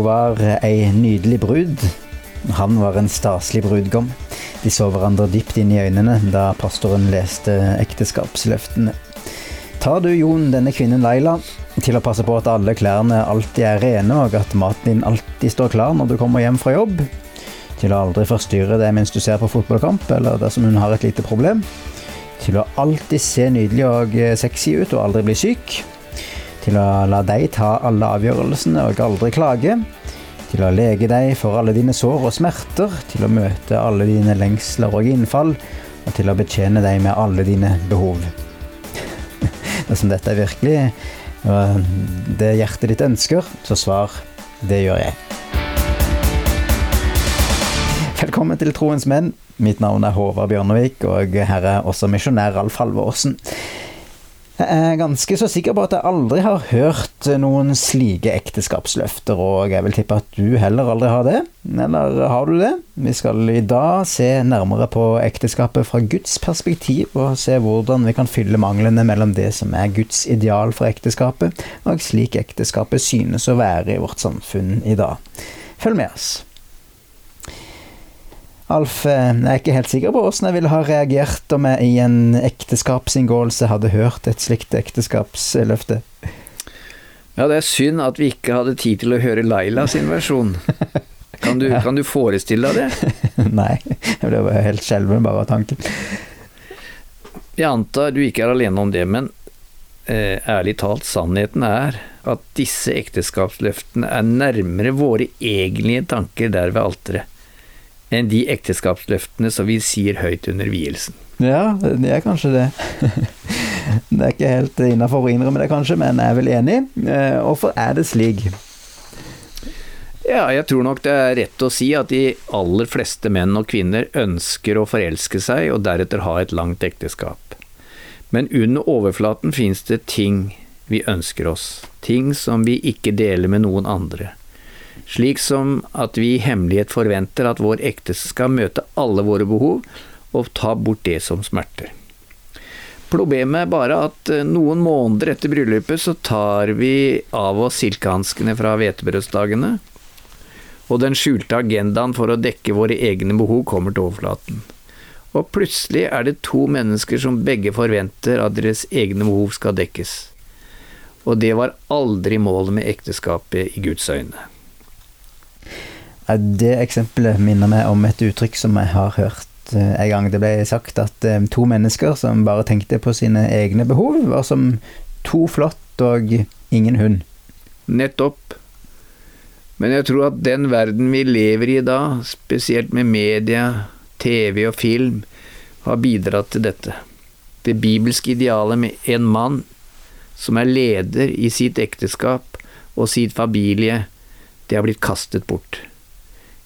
Hun var ei nydelig brud. Han var en staselig brudgom. De så hverandre dypt inn i øynene da pastoren leste ekteskapsløftene. Tar du, Jon, denne kvinnen Laila, til å passe på at alle klærne alltid er rene, og at maten din alltid står klar når du kommer hjem fra jobb? Til å aldri forstyrre deg mens du ser på fotballkamp, eller dersom hun har et lite problem? Til å alltid se nydelig og sexy ut og aldri bli syk? Til å la deg ta alle avgjørelsene og aldri klage? Til å lege deg for alle dine sår og smerter? Til å møte alle dine lengsler og innfall? Og til å betjene deg med alle dine behov? Dersom dette er virkelig det hjertet ditt ønsker, så svar det gjør jeg. Velkommen til Troens menn. Mitt navn er Håvard Bjørnevik, og her er også misjonær Alf Halvorsen. Jeg er ganske så sikker på at jeg aldri har hørt noen slike ekteskapsløfter, og jeg vil tippe at du heller aldri har det. Eller har du det? Vi skal i dag se nærmere på ekteskapet fra Guds perspektiv, og se hvordan vi kan fylle manglene mellom det som er Guds ideal for ekteskapet, og slik ekteskapet synes å være i vårt samfunn i dag. Følg med oss. Alf, eh, jeg er ikke helt sikker på hvordan jeg ville ha reagert om jeg i en ekteskapsinngåelse hadde hørt et slikt ekteskapsløfte. Ja, det er synd at vi ikke hadde tid til å høre Laila sin versjon. Kan du, ja. kan du forestille deg det? Nei, jeg ble helt skjelven bare av tanken. Jeg antar du ikke er alene om det, men eh, ærlig talt, sannheten er at disse ekteskapsløftene er nærmere våre egentlige tanker der ved alteret enn de ekteskapsløftene som vi sier høyt under vielsen. Ja, det er kanskje det. Det er ikke helt innafor å innrømme det, kanskje, men jeg er vel enig. Eh, hvorfor er det slik? Ja, jeg tror nok det er rett å si at de aller fleste menn og kvinner ønsker å forelske seg og deretter ha et langt ekteskap. Men under overflaten fins det ting vi ønsker oss, ting som vi ikke deler med noen andre slik som at vi i hemmelighet forventer at vår ekteste skal møte alle våre behov og ta bort det som smerter. Problemet er bare at eh, noen måneder etter bryllupet så tar vi av oss silkehanskene fra hvetebrødsdagene, og den skjulte agendaen for å dekke våre egne behov kommer til overflaten. Og plutselig er det to mennesker som begge forventer at deres egne behov skal dekkes. Og det var aldri målet med ekteskapet i Guds øyne. Det eksempelet minner meg om et uttrykk som jeg har hørt eh, en gang. Det ble sagt at eh, to mennesker som bare tenkte på sine egne behov, var som to flått og ingen hund. Nettopp. Men jeg tror at den verden vi lever i da, spesielt med media, TV og film, har bidratt til dette. Det bibelske idealet med en mann som er leder i sitt ekteskap og sitt familie, det har blitt kastet bort.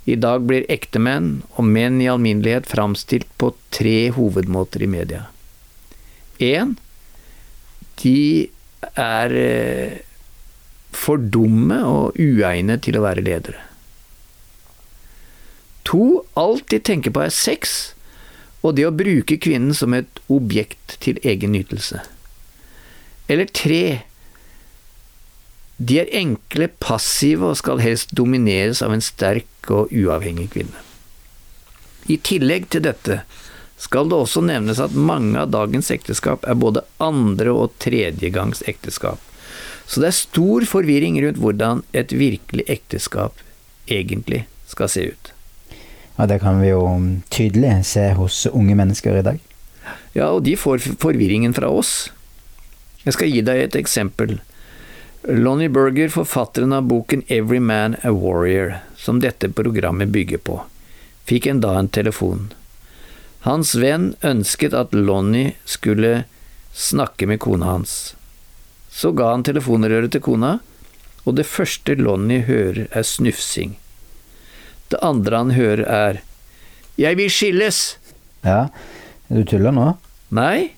I dag blir ektemenn og menn i alminnelighet framstilt på tre hovedmåter i media. Én de er eh, for dumme og uegnet til å være ledere. To alt de tenker på er sex og det å bruke kvinnen som et objekt til egen nytelse. Eller tre de er enkle, passive og skal helst domineres av en sterk og uavhengig kvinne. I tillegg til dette skal det også nevnes at mange av dagens ekteskap er både andre- og tredjegangs ekteskap, så det er stor forvirring rundt hvordan et virkelig ekteskap egentlig skal se ut. Ja, Det kan vi jo tydelig se hos unge mennesker i dag. Ja, og de får forvirringen fra oss. Jeg skal gi deg et eksempel. Lonnie Berger, forfatteren av boken Every Man a Warrior, som dette programmet bygger på, fikk en dag en telefon. Hans venn ønsket at Lonnie skulle snakke med kona hans. Så ga han telefonrøret til kona, og det første Lonnie hører er snufsing. Det andre han hører er Jeg vil skilles! Ja, du tuller nå? Nei.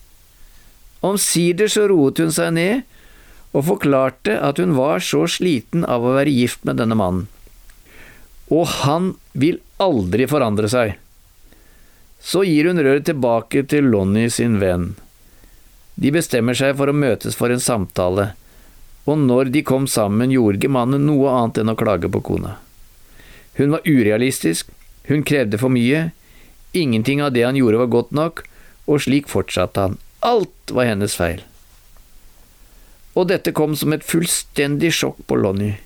Omsider så roet hun seg ned og forklarte at hun var så sliten av å være gift med denne mannen. Og han vil aldri forandre seg. Så gir hun røret tilbake til Lonnie sin venn. De bestemmer seg for å møtes for en samtale, og når de kom sammen, gjorde ikke mannen noe annet enn å klage på kona. Hun var urealistisk, hun krevde for mye, ingenting av det han gjorde var godt nok, og slik fortsatte han. Alt var hennes feil. Og dette kom som et fullstendig sjokk på Lonnie,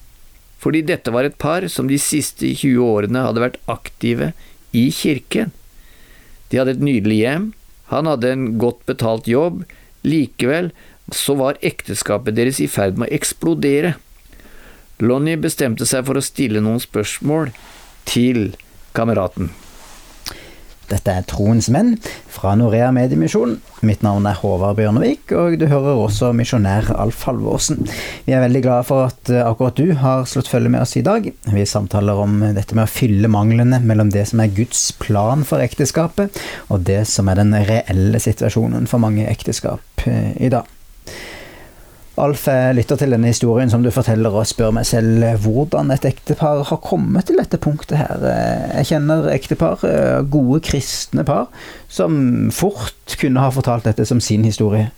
fordi dette var et par som de siste 20 årene hadde vært aktive i kirken. De hadde et nydelig hjem, han hadde en godt betalt jobb, likevel så var ekteskapet deres i ferd med å eksplodere. Lonnie bestemte seg for å stille noen spørsmål til kameraten. Dette er Troens menn fra Norea Mediemisjon. Mitt navn er Håvard Bjørnevik, og du hører også misjonær Alf Halvorsen. Vi er veldig glade for at eh, akkurat du har slått følge med oss i dag. Vi samtaler om dette med å fylle manglene mellom det som er Guds plan for ekteskapet, og det som er den reelle situasjonen for mange ekteskap eh, i dag. Alf, jeg lytter til denne historien som du forteller, og spør meg selv hvordan et ektepar har kommet til dette punktet her. Jeg kjenner ektepar, gode kristne par, som fort kunne ha fortalt dette som sin historie.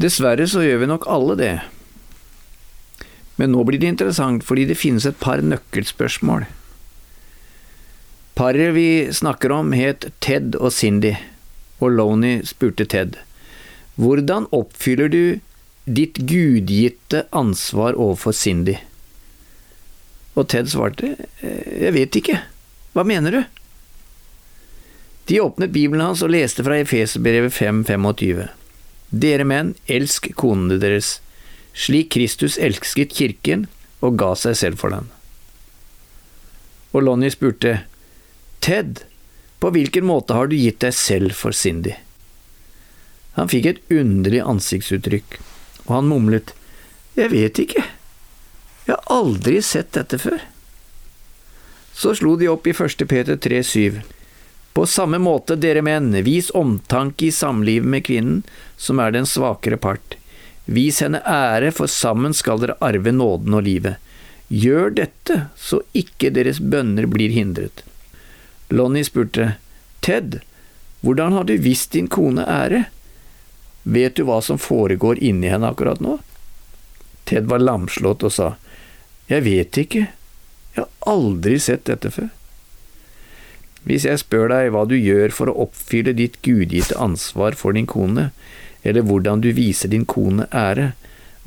Dessverre så gjør vi nok alle det. Men nå blir det interessant, fordi det finnes et par nøkkelspørsmål. Paret vi snakker om, het Ted og Cindy, og Loney spurte Ted. Hvordan oppfyller du ditt gudgitte ansvar overfor Cindy. Og Ted svarte, eh, jeg vet ikke, hva mener du? De åpnet Bibelen hans og leste fra Efeserbrevet 5.25. Dere menn, elsk konene deres, slik Kristus elsket kirken og ga seg selv for den. Og Lonnie spurte, Ted, på hvilken måte har du gitt deg selv for Cindy? Han fikk et underlig ansiktsuttrykk og han mumlet, Jeg vet ikke, jeg har aldri sett dette før. Så slo de opp i 1. Peter 3,7. På samme måte, dere menn, vis omtanke i samlivet med kvinnen, som er den svakere part. Vis henne ære, for sammen skal dere arve nåden og livet. Gjør dette, så ikke deres bønner blir hindret. Lonnie spurte, Ted, hvordan har du visst din kone ære? Vet du hva som foregår inni henne akkurat nå? Ted var lamslått og sa, Jeg vet ikke, jeg har aldri sett dette før. Hvis jeg spør deg hva du gjør for å oppfylle ditt gudgitte ansvar for din kone, eller hvordan du viser din kone ære,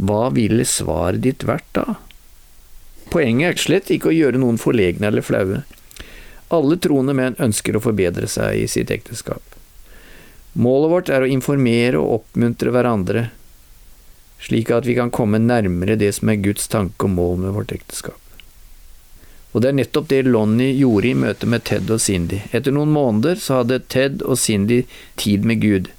hva ville svaret ditt vært da? Poenget er slett ikke å gjøre noen forlegne eller flaue. Alle troende menn ønsker å forbedre seg i sitt ekteskap. Målet vårt er å informere og oppmuntre hverandre, slik at vi kan komme nærmere det som er Guds tanke og mål med vårt ekteskap. Og det er nettopp det Lonnie gjorde i møte med Ted og Cindy. Etter noen måneder så hadde Ted og Cindy tid med Gud.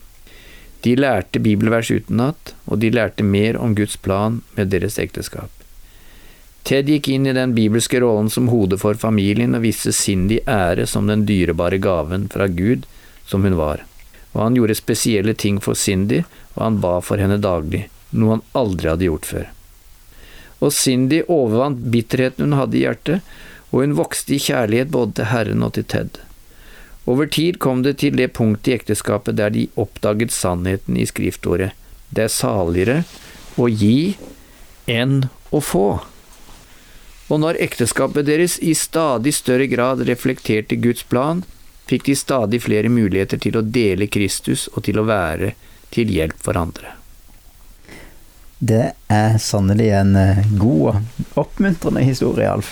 De lærte bibelvers utenat, og de lærte mer om Guds plan med deres ekteskap. Ted gikk inn i den bibelske rollen som hode for familien og viste Cindy ære som den dyrebare gaven fra Gud som hun var og han gjorde spesielle ting for Cindy, og han ba for henne daglig, noe han aldri hadde gjort før. Og Cindy overvant bitterheten hun hadde i hjertet, og hun vokste i kjærlighet både til Herren og til Ted. Over tid kom det til det punktet i ekteskapet der de oppdaget sannheten i skriftordet. Det er saligere å gi enn å få. Og når ekteskapet deres i stadig større grad reflekterte Guds plan, fikk de stadig flere muligheter til å dele Kristus og til å være til hjelp for andre. Det er sannelig en eh, god og oppmuntrende historie, Alf.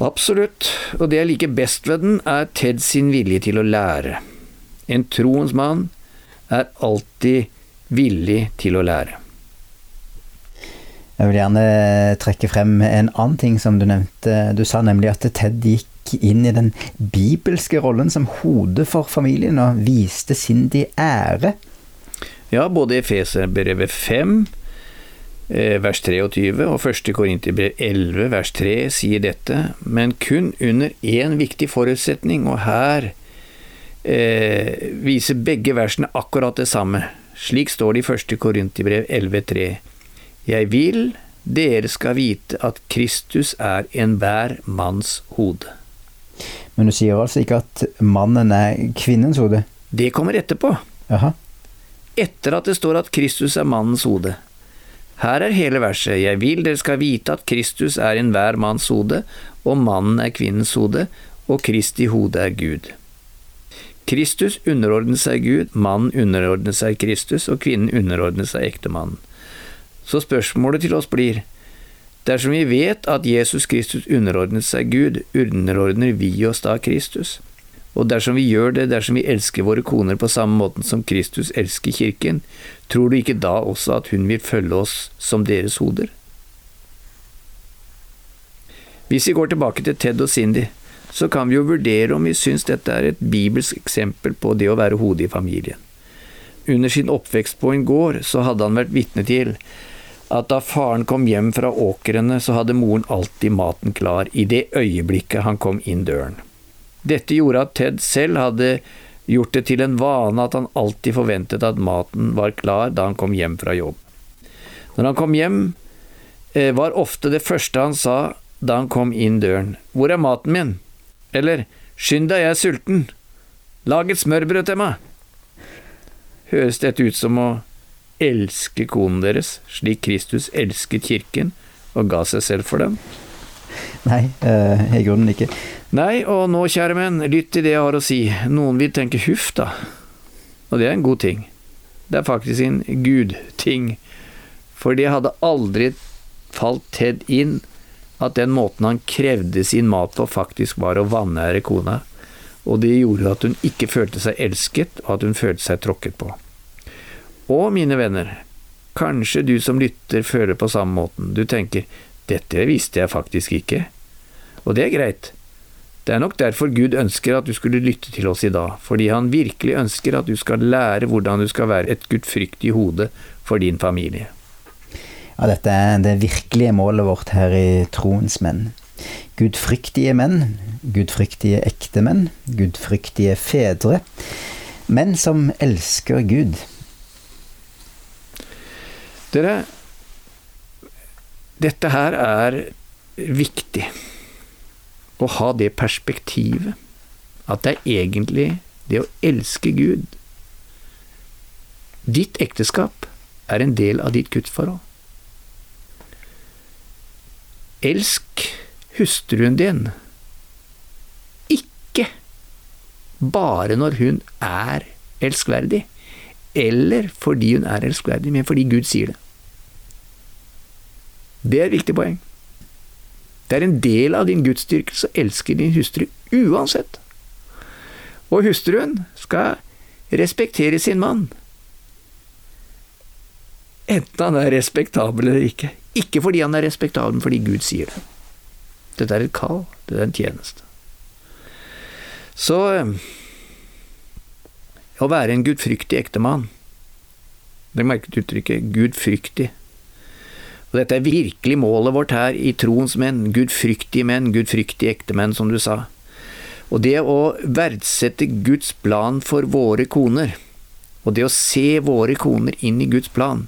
Absolutt, og det jeg liker best ved den, er Ted sin vilje til å lære. En troens mann er alltid villig til å lære. Jeg vil gjerne trekke frem en annen ting som du nevnte. Du sa nemlig at Ted gikk inn i den bibelske rollen som hode for familien, og viste Sindi ære. Ja, både Efeserbrevet 5, eh, vers 23, og 1. Korinterbrev 11, vers 3 sier dette, men kun under én viktig forutsetning, og her eh, viser begge versene akkurat det samme. Slik står det i 1. Korinterbrev 11, 3. Jeg vil dere skal vite at Kristus er enhver manns hode. Men du sier altså ikke at mannen er kvinnens hode? Det kommer etterpå. Aha. Etter at det står at Kristus er mannens hode. Her er hele verset, jeg vil dere skal vite at Kristus er enhver manns hode, og mannen er kvinnens hode, og Kristi hode er Gud. Kristus underordner seg Gud, mannen underordner seg Kristus, og kvinnen underordner seg ektemannen. Så spørsmålet til oss blir, dersom vi vet at Jesus Kristus underordnet seg Gud, underordner vi oss da Kristus? Og dersom vi gjør det, dersom vi elsker våre koner på samme måten som Kristus elsker kirken, tror du ikke da også at hun vil følge oss som deres hoder? Hvis vi går tilbake til Ted og Cindy, så kan vi jo vurdere om vi syns dette er et bibelsk eksempel på det å være hodet i familien. Under sin oppvekst på en gård så hadde han vært vitne til at da faren kom hjem fra åkrene, så hadde moren alltid maten klar i det øyeblikket han kom inn døren. Dette gjorde at Ted selv hadde gjort det til en vane at han alltid forventet at maten var klar da han kom hjem fra jobb. Når han kom hjem, eh, var ofte det første han sa da han kom inn døren, Hvor er maten min? Eller Skynd deg, jeg er sulten. Lag et smørbrød til meg. Høres dette ut som å elske konen deres, slik Kristus elsket kirken og ga seg selv for dem? Nei, eh, i grunnen ikke. Nei, og nå, kjære menn, lytt til det jeg har å si. Noen vil tenke huff, da. Og det er en god ting. Det er faktisk en gudting. For det hadde aldri falt Ted inn at den måten han krevde sin mat på, faktisk var å vanære kona. Og det gjorde at hun ikke følte seg elsket, og at hun følte seg tråkket på. Og mine venner, kanskje du som lytter føler på samme måten. Du tenker 'dette visste jeg faktisk ikke'. Og det er greit. Det er nok derfor Gud ønsker at du skulle lytte til oss i dag, fordi han virkelig ønsker at du skal lære hvordan du skal være et gudfryktig hode for din familie. Ja, dette er det virkelige målet vårt her i Troens menn. Gudfryktige menn, gudfryktige ektemenn, gudfryktige fedre. Menn som elsker Gud. Dere, dette her er viktig å ha det perspektivet at det er egentlig det å elske Gud. Ditt ekteskap er en del av ditt gudsforhold. Elsk hustruen din, ikke bare når hun er elskverdig, eller fordi hun er elskverdig, men fordi Gud sier det. Det er et viktig poeng. Det er en del av din gudsdyrkelse å elske din hustru uansett. Og hustruen skal respektere sin mann. Enten han er respektabel eller ikke. Ikke fordi han er respektabel, men fordi Gud sier det. Dette er et kall, det er en tjeneste. Så å være en gudfryktig ektemann Legg merke til uttrykket gudfryktig. Og dette er virkelig målet vårt her i troens menn, gudfryktige menn, gudfryktige ektemenn, som du sa. Og det å verdsette Guds plan for våre koner, og det å se våre koner inn i Guds plan,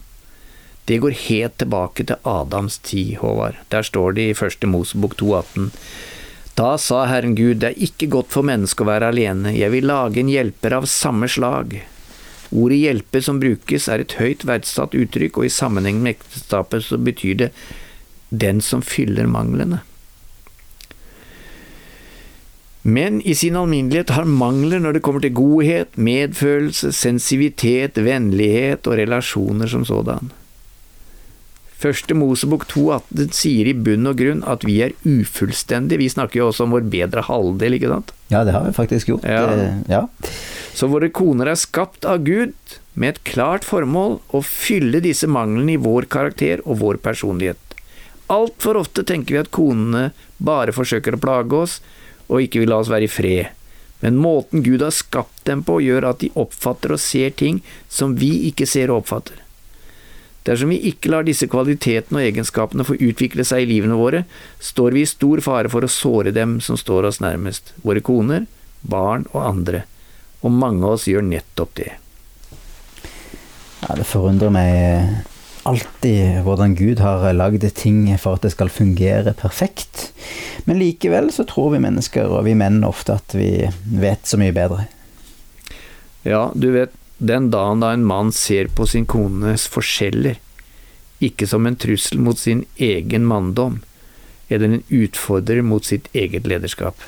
det går helt tilbake til Adams tid, Håvard. Der står det i første Mosebok 2,18. Da sa Herren Gud, det er ikke godt for mennesket å være alene, jeg vil lage en hjelper av samme slag. Ordet 'hjelpe' som brukes, er et høyt verdsatt uttrykk, og i sammenheng med ekteskapet så betyr det 'den som fyller manglene'. Men i sin alminnelighet har mangler når det kommer til godhet, medfølelse, sensivitet, vennlighet og relasjoner som sådan. Første Mosebok 2,18 sier i bunn og grunn at vi er ufullstendige. Vi snakker jo også om vår bedre halvdel, ikke sant? Ja, det har vi faktisk gjort. Ja. ja. Så våre koner er skapt av Gud med et klart formål å fylle disse manglene i vår karakter og vår personlighet. Altfor ofte tenker vi at konene bare forsøker å plage oss og ikke vil la oss være i fred. Men måten Gud har skapt dem på, gjør at de oppfatter og ser ting som vi ikke ser og oppfatter. Dersom vi ikke lar disse kvalitetene og egenskapene få utvikle seg i livene våre, står vi i stor fare for å såre dem som står oss nærmest, våre koner, barn og andre og mange av oss gjør nettopp det. Ja, det forundrer meg alltid hvordan Gud har lagd ting for at det skal fungere perfekt. Men likevel så tror vi mennesker, og vi menn ofte, at vi vet så mye bedre. Ja, du vet, den dagen da en mann ser på sin kones forskjeller ikke som en trussel mot sin egen manndom, eller en utfordrer mot sitt eget lederskap.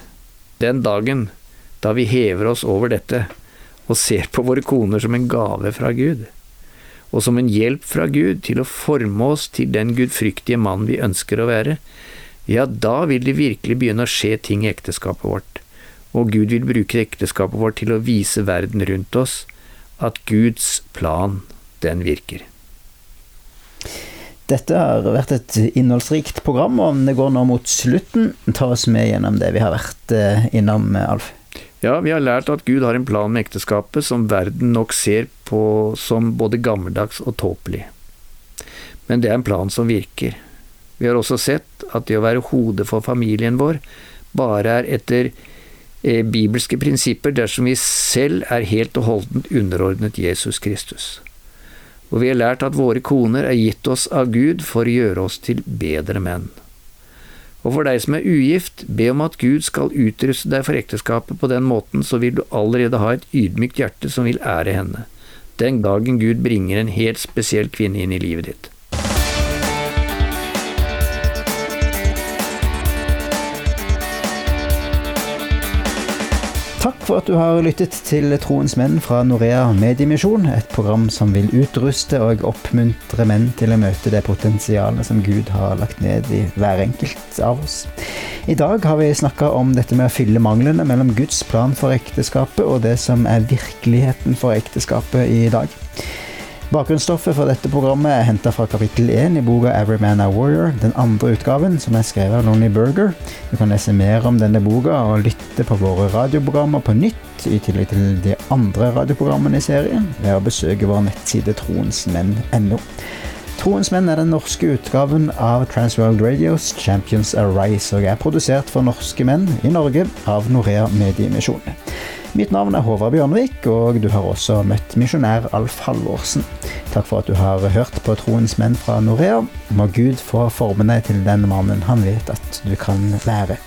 Den dagen da vi hever oss over dette og ser på våre koner som en gave fra Gud, og som en hjelp fra Gud til å forme oss til den gudfryktige mann vi ønsker å være, ja, da vil det virkelig begynne å skje ting i ekteskapet vårt, og Gud vil bruke ekteskapet vårt til å vise verden rundt oss at Guds plan, den virker. Dette har vært et innholdsrikt program, og det går nå mot slutten. Ta oss med gjennom det vi har vært eh, innom, Alf. Ja, vi har lært at Gud har en plan med ekteskapet som verden nok ser på som både gammeldags og tåpelig. Men det er en plan som virker. Vi har også sett at det å være hodet for familien vår bare er etter bibelske prinsipper dersom vi selv er helt og holdent underordnet Jesus Kristus og vi har lært at våre koner er gitt oss av Gud for å gjøre oss til bedre menn. Og for deg som er ugift, be om at Gud skal utruste deg for ekteskapet på den måten, så vil du allerede ha et ydmykt hjerte som vil ære henne, den dagen Gud bringer en helt spesiell kvinne inn i livet ditt. Takk for at du har lyttet til Troens menn fra Norea Mediemisjon, et program som vil utruste og oppmuntre menn til å møte det potensialet som Gud har lagt ned i hver enkelt av oss. I dag har vi snakka om dette med å fylle manglene mellom Guds plan for ekteskapet og det som er virkeligheten for ekteskapet i dag. Bakgrunnsstoffet for dette programmet er henta fra kapittel 1 i boka 'Every Man a Warrior', den andre utgaven, som er skrevet av Lonnie Burger. Du kan lese mer om denne boka og lytte på våre radioprogrammer på nytt, i tillegg til de andre radioprogrammene i serien, ved å besøke vår nettside troensmenn.no. Troens menn er den norske utgaven av Transworld Radios Champions Arise, og er produsert for norske menn i Norge av Norea Mediemisjon. Mitt navn er Håvard Bjørnvik, og du har også møtt misjonær Alf Halvorsen. Takk for at du har hørt på Troens menn fra Norea. Må Gud få forme deg til den mannen han vet at du kan være.